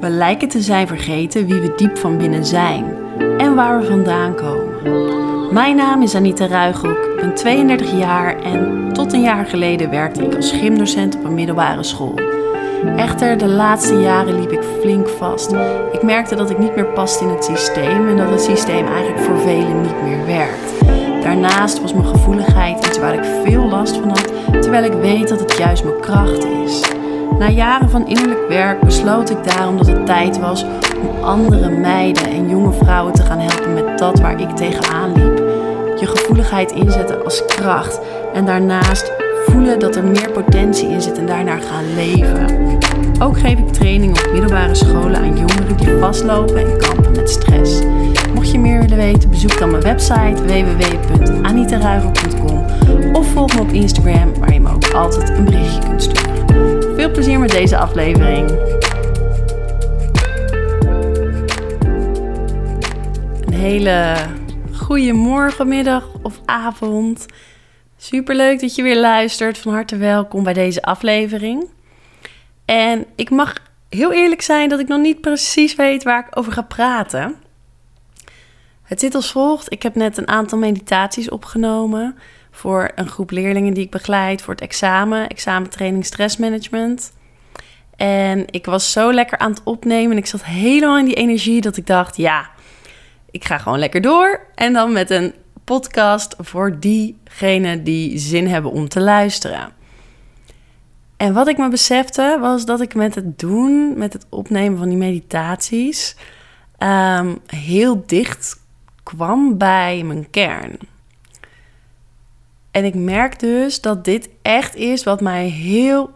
We lijken te zijn vergeten wie we diep van binnen zijn en waar we vandaan komen. Mijn naam is Anita Ruigrok, ik ben 32 jaar en tot een jaar geleden werkte ik als gymdocent op een middelbare school. Echter, de laatste jaren liep ik flink vast. Ik merkte dat ik niet meer paste in het systeem en dat het systeem eigenlijk voor velen niet meer werkt. Daarnaast was mijn gevoeligheid iets waar ik veel last van had, terwijl ik weet dat het juist mijn kracht is. Na jaren van innerlijk werk besloot ik daarom dat het tijd was om andere meiden en jonge vrouwen te gaan helpen met dat waar ik tegenaan liep. Je gevoeligheid inzetten als kracht en daarnaast voelen dat er meer potentie in zit en daarnaar gaan leven. Ook geef ik training op middelbare scholen aan jongeren die vastlopen en kampen met stress. Mocht je meer willen weten, bezoek dan mijn website www.anitaruiger.com of volg me op Instagram waar je me ook altijd een berichtje kunt sturen. Veel plezier met deze aflevering. Een hele goede morgen, middag of avond. Super leuk dat je weer luistert. Van harte welkom bij deze aflevering. En ik mag heel eerlijk zijn dat ik nog niet precies weet waar ik over ga praten. Het zit als volgt: ik heb net een aantal meditaties opgenomen voor een groep leerlingen die ik begeleid voor het examen, examentraining stressmanagement. En ik was zo lekker aan het opnemen en ik zat helemaal in die energie dat ik dacht, ja, ik ga gewoon lekker door. En dan met een podcast voor diegenen die zin hebben om te luisteren. En wat ik me besefte was dat ik met het doen, met het opnemen van die meditaties, ehm, heel dicht kwam bij mijn kern. En ik merk dus dat dit echt is wat mij heel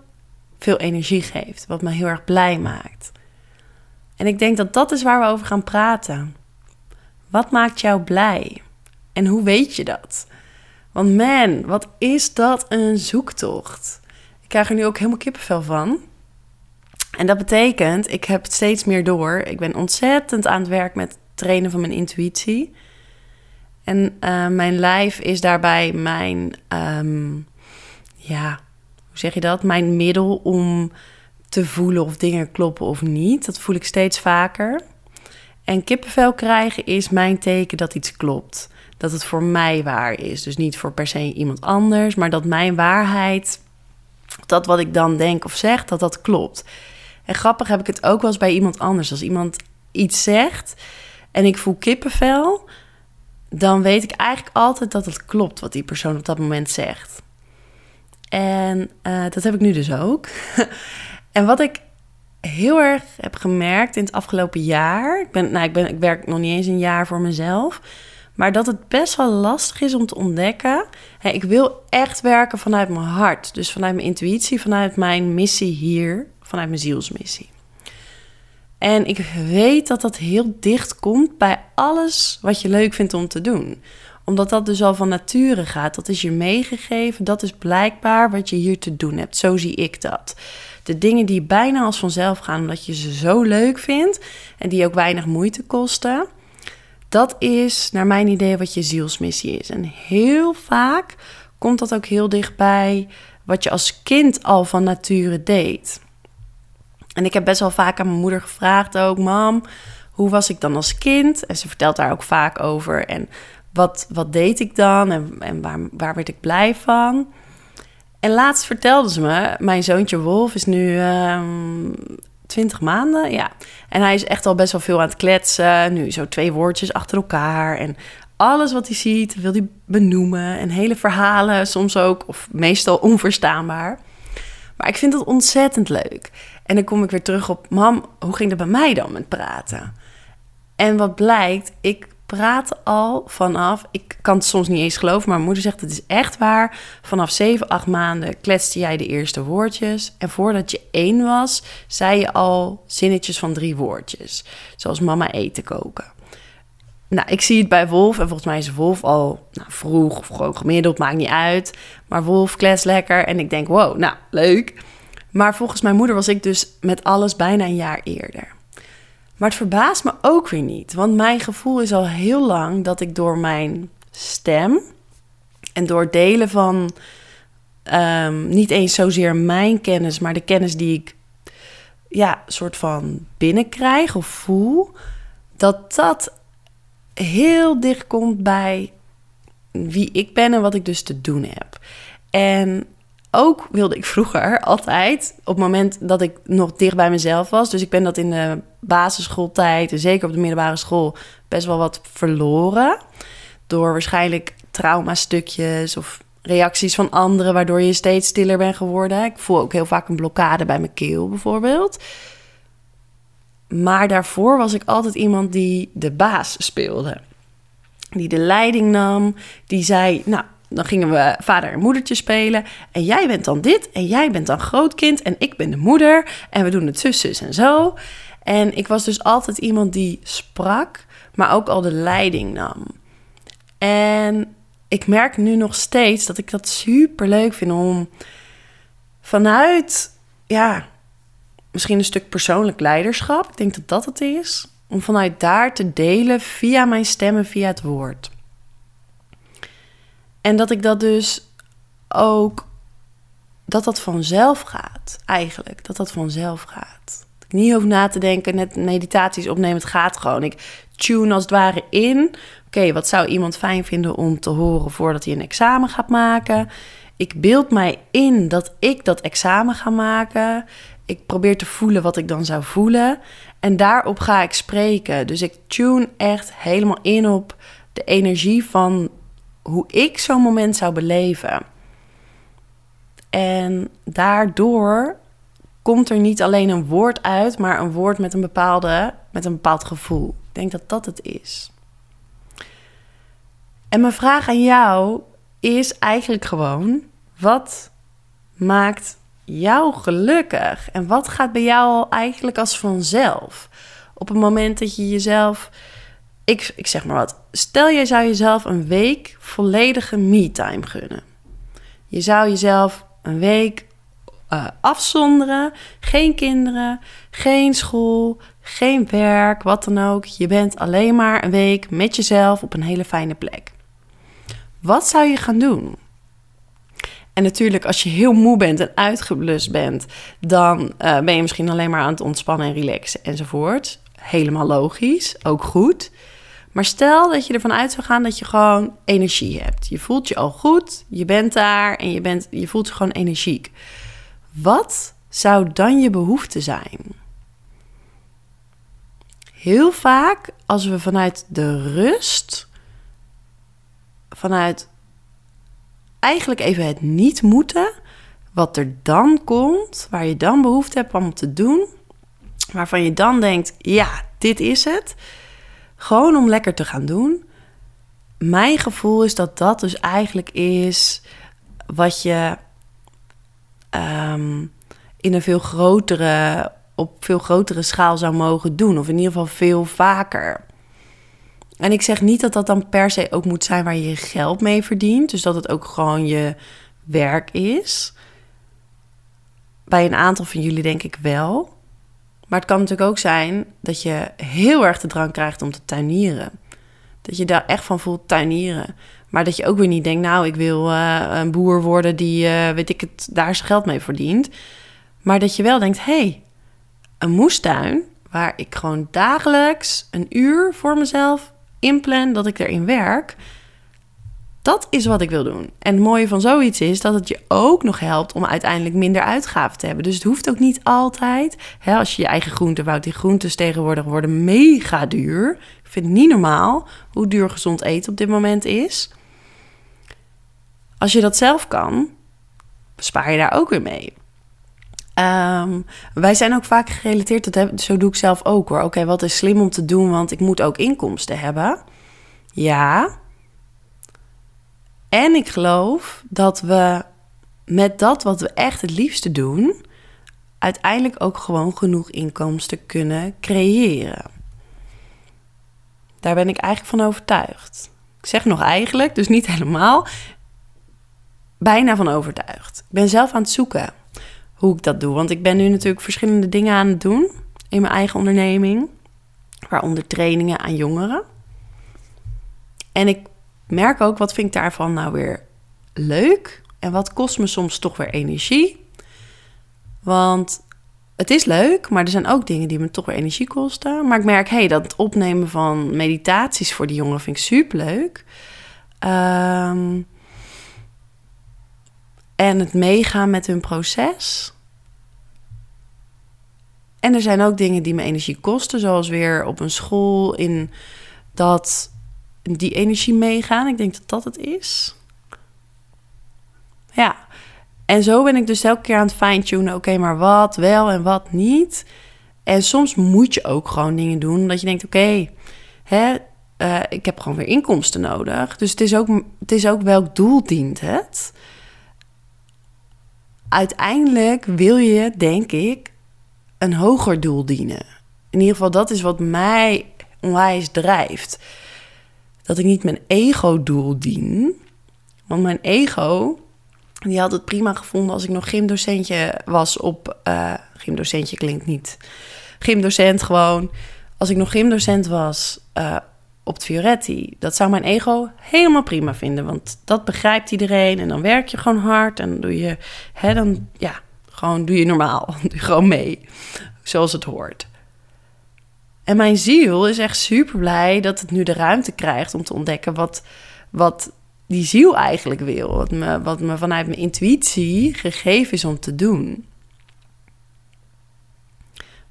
veel energie geeft, wat me heel erg blij maakt. En ik denk dat dat is waar we over gaan praten. Wat maakt jou blij? En hoe weet je dat? Want man, wat is dat een zoektocht? Ik krijg er nu ook helemaal kippenvel van. En dat betekent, ik heb het steeds meer door. Ik ben ontzettend aan het werk met trainen van mijn intuïtie. En uh, mijn lijf is daarbij mijn, um, ja, hoe zeg je dat? Mijn middel om te voelen of dingen kloppen of niet. Dat voel ik steeds vaker. En kippenvel krijgen is mijn teken dat iets klopt. Dat het voor mij waar is. Dus niet voor per se iemand anders, maar dat mijn waarheid, dat wat ik dan denk of zeg, dat dat klopt. En grappig heb ik het ook wel eens bij iemand anders. Als iemand iets zegt en ik voel kippenvel, dan weet ik eigenlijk altijd dat het klopt wat die persoon op dat moment zegt. En uh, dat heb ik nu dus ook. en wat ik heel erg heb gemerkt in het afgelopen jaar. Ik, ben, nou, ik, ben, ik werk nog niet eens een jaar voor mezelf. Maar dat het best wel lastig is om te ontdekken. Ik wil echt werken vanuit mijn hart. Dus vanuit mijn intuïtie, vanuit mijn missie hier, vanuit mijn zielsmissie. En ik weet dat dat heel dicht komt bij alles wat je leuk vindt om te doen. Omdat dat dus al van nature gaat. Dat is je meegegeven. Dat is blijkbaar wat je hier te doen hebt. Zo zie ik dat. De dingen die bijna als vanzelf gaan, omdat je ze zo leuk vindt en die ook weinig moeite kosten. Dat is naar mijn idee wat je zielsmissie is. En heel vaak komt dat ook heel dichtbij wat je als kind al van nature deed. En ik heb best wel vaak aan mijn moeder gevraagd ook, mam, hoe was ik dan als kind? En ze vertelt daar ook vaak over. En wat, wat deed ik dan en, en waar, waar werd ik blij van? En laatst vertelde ze me, mijn zoontje Wolf is nu um, ehm, 20 maanden, ja. En hij is echt al best wel veel aan het kletsen. Nu zo twee woordjes achter elkaar. En alles wat hij ziet wil hij benoemen. En hele verhalen, soms ook, of meestal onverstaanbaar. Maar ik vind het ontzettend leuk. En dan kom ik weer terug op, mam, hoe ging het bij mij dan met praten? En wat blijkt, ik praat al vanaf, ik kan het soms niet eens geloven, maar mijn moeder zegt het is echt waar. Vanaf 7, 8 maanden kletste jij de eerste woordjes. En voordat je één was, zei je al zinnetjes van drie woordjes. Zoals mama eten koken. Nou, ik zie het bij Wolf. En volgens mij is Wolf al nou, vroeg of gewoon gemiddeld, maakt niet uit. Maar Wolf klets lekker. En ik denk, wow, nou, leuk. Maar volgens mijn moeder was ik dus met alles bijna een jaar eerder. Maar het verbaast me ook weer niet. Want mijn gevoel is al heel lang dat ik door mijn stem en door delen van um, niet eens zozeer mijn kennis, maar de kennis die ik ja, soort van binnenkrijg of voel, dat dat heel dicht komt bij wie ik ben en wat ik dus te doen heb. En ook wilde ik vroeger altijd, op het moment dat ik nog dicht bij mezelf was, dus ik ben dat in de basisschooltijd en zeker op de middelbare school best wel wat verloren. Door waarschijnlijk traumastukjes of reacties van anderen, waardoor je steeds stiller bent geworden. Ik voel ook heel vaak een blokkade bij mijn keel bijvoorbeeld. Maar daarvoor was ik altijd iemand die de baas speelde. Die de leiding nam, die zei: Nou, dan gingen we vader en moedertje spelen. En jij bent dan dit, en jij bent dan grootkind, en ik ben de moeder. En we doen het zus, zus en zo. En ik was dus altijd iemand die sprak, maar ook al de leiding nam. En ik merk nu nog steeds dat ik dat super leuk vind om vanuit, ja, misschien een stuk persoonlijk leiderschap. Ik denk dat dat het is. Om vanuit daar te delen via mijn stemmen, via het woord. En dat ik dat dus ook, dat dat vanzelf gaat, eigenlijk. Dat dat vanzelf gaat. Dat ik niet hoef na te denken, net meditaties opnemen, het gaat gewoon. Ik tune als het ware in. Oké, wat zou iemand fijn vinden om te horen voordat hij een examen gaat maken? Ik beeld mij in dat ik dat examen ga maken. Ik probeer te voelen wat ik dan zou voelen. En daarop ga ik spreken. Dus ik tune echt helemaal in op de energie van hoe ik zo'n moment zou beleven. En daardoor komt er niet alleen een woord uit, maar een woord met een, bepaalde, met een bepaald gevoel. Ik denk dat dat het is. En mijn vraag aan jou is eigenlijk gewoon: wat maakt jou gelukkig? En wat gaat bij jou eigenlijk als vanzelf? Op het moment dat je jezelf ik, ik zeg maar wat. Stel, jij zou jezelf een week volledige me-time gunnen. Je zou jezelf een week uh, afzonderen. Geen kinderen, geen school, geen werk, wat dan ook. Je bent alleen maar een week met jezelf op een hele fijne plek. Wat zou je gaan doen? En natuurlijk, als je heel moe bent en uitgeblust bent, dan uh, ben je misschien alleen maar aan het ontspannen en relaxen enzovoort. Helemaal logisch, ook goed. Maar stel dat je ervan uit zou gaan dat je gewoon energie hebt. Je voelt je al goed, je bent daar en je, bent, je voelt je gewoon energiek. Wat zou dan je behoefte zijn? Heel vaak als we vanuit de rust, vanuit eigenlijk even het niet moeten, wat er dan komt, waar je dan behoefte hebt om te doen, waarvan je dan denkt: ja, dit is het gewoon om lekker te gaan doen. Mijn gevoel is dat dat dus eigenlijk is wat je ehm, in een veel grotere, op veel grotere schaal zou mogen doen. Of in ieder geval veel vaker. En ik zeg niet dat dat dan per se ook moet zijn waar je je geld mee verdient. Dus dat het ook gewoon je werk is. Bij een aantal van jullie denk ik wel. Maar het kan natuurlijk ook zijn dat je heel erg de drang krijgt om te tuinieren. Dat je daar echt van voelt tuinieren. Maar dat je ook weer niet denkt, nou, ik wil uh, een boer worden die, uh, weet ik het, daar zijn geld mee verdient. Maar dat je wel denkt, hé, hey, een moestuin waar ik gewoon dagelijks een uur voor mezelf inplan dat ik erin werk. Dat is wat ik wil doen. En het mooie van zoiets is dat het je ook nog helpt om uiteindelijk minder uitgaven te hebben. Dus het hoeft ook niet altijd. Hè, als je je eigen groente bouwt, die groentes tegenwoordig worden mega duur. Ik vind het niet normaal hoe duur gezond eten op dit moment is. Als je dat zelf kan, bespaar je daar ook weer mee. Ehm, wij zijn ook vaak gerelateerd, dat zo doe ik zelf ook hoor. Oké, wat is slim om te doen, want ik moet ook inkomsten hebben. Ja, en ik geloof dat we met dat wat we echt het liefste doen, uiteindelijk ook gewoon genoeg inkomsten kunnen creëren. Daar ben ik eigenlijk van overtuigd. Ik zeg nog eigenlijk, dus niet helemaal. Bijna van overtuigd. Ik ben zelf aan het zoeken hoe ik dat doe. Want ik ben nu natuurlijk verschillende dingen aan het doen in mijn eigen onderneming. Waaronder trainingen aan jongeren. En ik merk ook wat vind ik daarvan nou weer leuk en wat kost me soms toch weer energie. Want het is leuk, maar er zijn ook dingen die me toch weer energie kosten. Maar ik merk, hé, hey, dat opnemen van meditaties voor die jongeren vind ik superleuk. Um, en het meegaan met hun proces. En er zijn ook dingen die me energie kosten, zoals weer op een school in dat die energie meegaan. Ik denk dat dat het is. Ja, en zo ben ik dus elke keer aan het fine-tunen. Oké, maar wat wel en wat niet. En soms moet je ook gewoon dingen doen. Omdat je denkt, oké, hè, uh, ik heb gewoon weer inkomsten nodig. Dus het is, ook, het is ook welk doel dient het. Uiteindelijk wil je, denk ik, een hoger doel dienen. In ieder geval, dat is wat mij onwijs drijft. Dat ik niet mijn ego-doel dien. Want mijn ego die had het prima gevonden als ik nog gymdocentje was op... Uh, gymdocentje klinkt niet. Gymdocent gewoon. Als ik nog gymdocent was uh, op het Fioretti... dat zou mijn ego helemaal prima vinden. Want dat begrijpt iedereen. En dan werk je gewoon hard. En doe je... Hè, dan, ja, gewoon doe je normaal. Doe gewoon mee. Zoals het hoort. En mijn ziel is echt super blij dat het nu de ruimte krijgt... om te ontdekken wat... wat die ziel eigenlijk wil. Wat me, wat me vanuit mijn intuïtie gegeven is om te doen.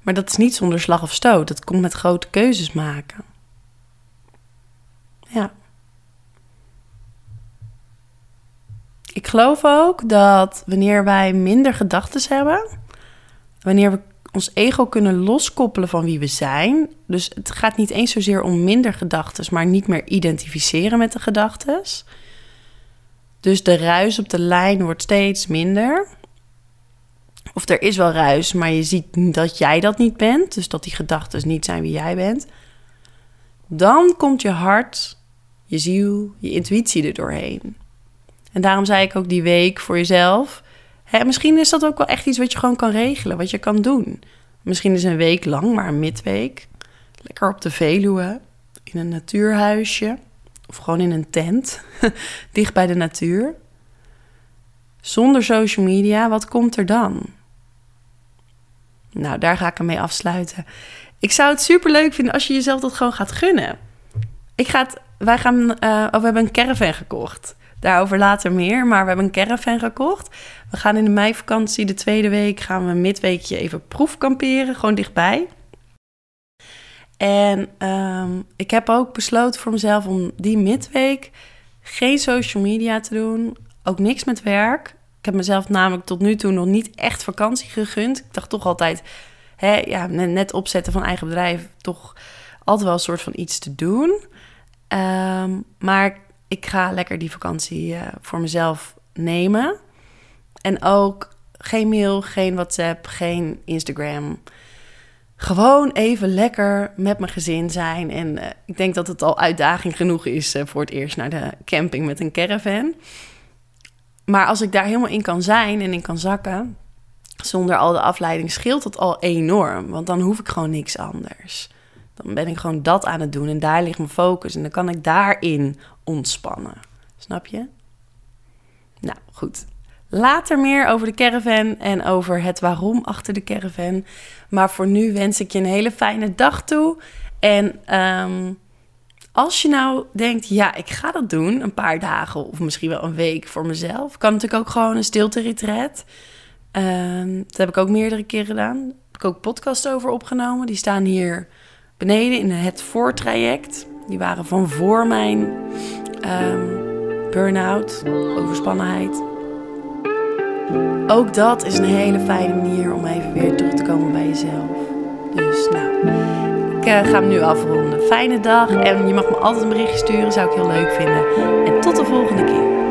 Maar dat is niet zonder slag of stoot. Dat komt met grote keuzes maken. Ja. Ik geloof ook dat wanneer wij minder gedachten hebben, wanneer we ons ego kunnen loskoppelen van wie we zijn. Dus het gaat niet eens zozeer om minder gedachten, maar niet meer identificeren met de gedachten. Dus de ruis op de lijn wordt steeds minder. Of er is wel ruis, maar je ziet dat jij dat niet bent. Dus dat die gedachten niet zijn wie jij bent. Dan komt je hart, je ziel, je intuïtie er doorheen. En daarom zei ik ook die week voor jezelf. Hè, misschien is dat ook wel echt iets wat je gewoon kan regelen, wat je kan doen. Misschien is een week lang, maar een midweek. Lekker op de Veluwe, in een natuurhuisje of gewoon in een tent, dicht bij de natuur. Zonder social media, wat komt er dan? Nou, daar ga ik hem mee afsluiten. Ik zou het super leuk vinden als je jezelf dat gewoon gaat gunnen. Ik ga het, wij gaan, uh, oh, we hebben een caravan gekocht. Daarover later meer, maar we hebben een caravan gekocht. We gaan in de meivakantie, de tweede week, gaan we midweekje even proefkamperen, gewoon dichtbij. En ehm, ik heb ook besloten voor mezelf om die midweek geen social media te doen. Ook niks met werk. Ik heb mezelf namelijk tot nu toe nog niet echt vakantie gegund. Ik dacht toch altijd, hè, ja, net opzetten van eigen bedrijf, toch altijd wel een soort van iets te doen. Ehm, maar ik ga lekker die vakantie uh, voor mezelf nemen. En ook geen mail, geen WhatsApp, geen Instagram gewoon even lekker met mijn gezin zijn. En uh, ik denk dat het al uitdaging genoeg is uh, voor het eerst naar de camping met een caravan. Maar als ik daar helemaal in kan zijn en in kan zakken, zonder al de afleiding, scheelt dat al enorm. Want dan hoef ik gewoon niks anders. Dan ben ik gewoon dat aan het doen en daar ligt mijn focus. En dan kan ik daarin ontspannen. Snap je? Nou, goed. Later meer over de caravan en over het waarom achter de caravan. Maar voor nu wens ik je een hele fijne dag toe. En um, als je nou denkt, ja, ik ga dat doen, een paar dagen of misschien wel een week voor mezelf, kan natuurlijk ook gewoon een stilte-retreat. Um, dat heb ik ook meerdere keren gedaan. Daar heb ik ook podcasts over opgenomen. Die staan hier beneden in het voortraject. Die waren van voor mijn um, burn-out, overspannenheid. Ook dat is een hele fijne manier om even weer terug te komen bij jezelf. Dus nou, ik uh, ga hem nu afronden. Fijne dag en je mag me altijd een berichtje sturen, zou ik heel leuk vinden. En tot de volgende keer.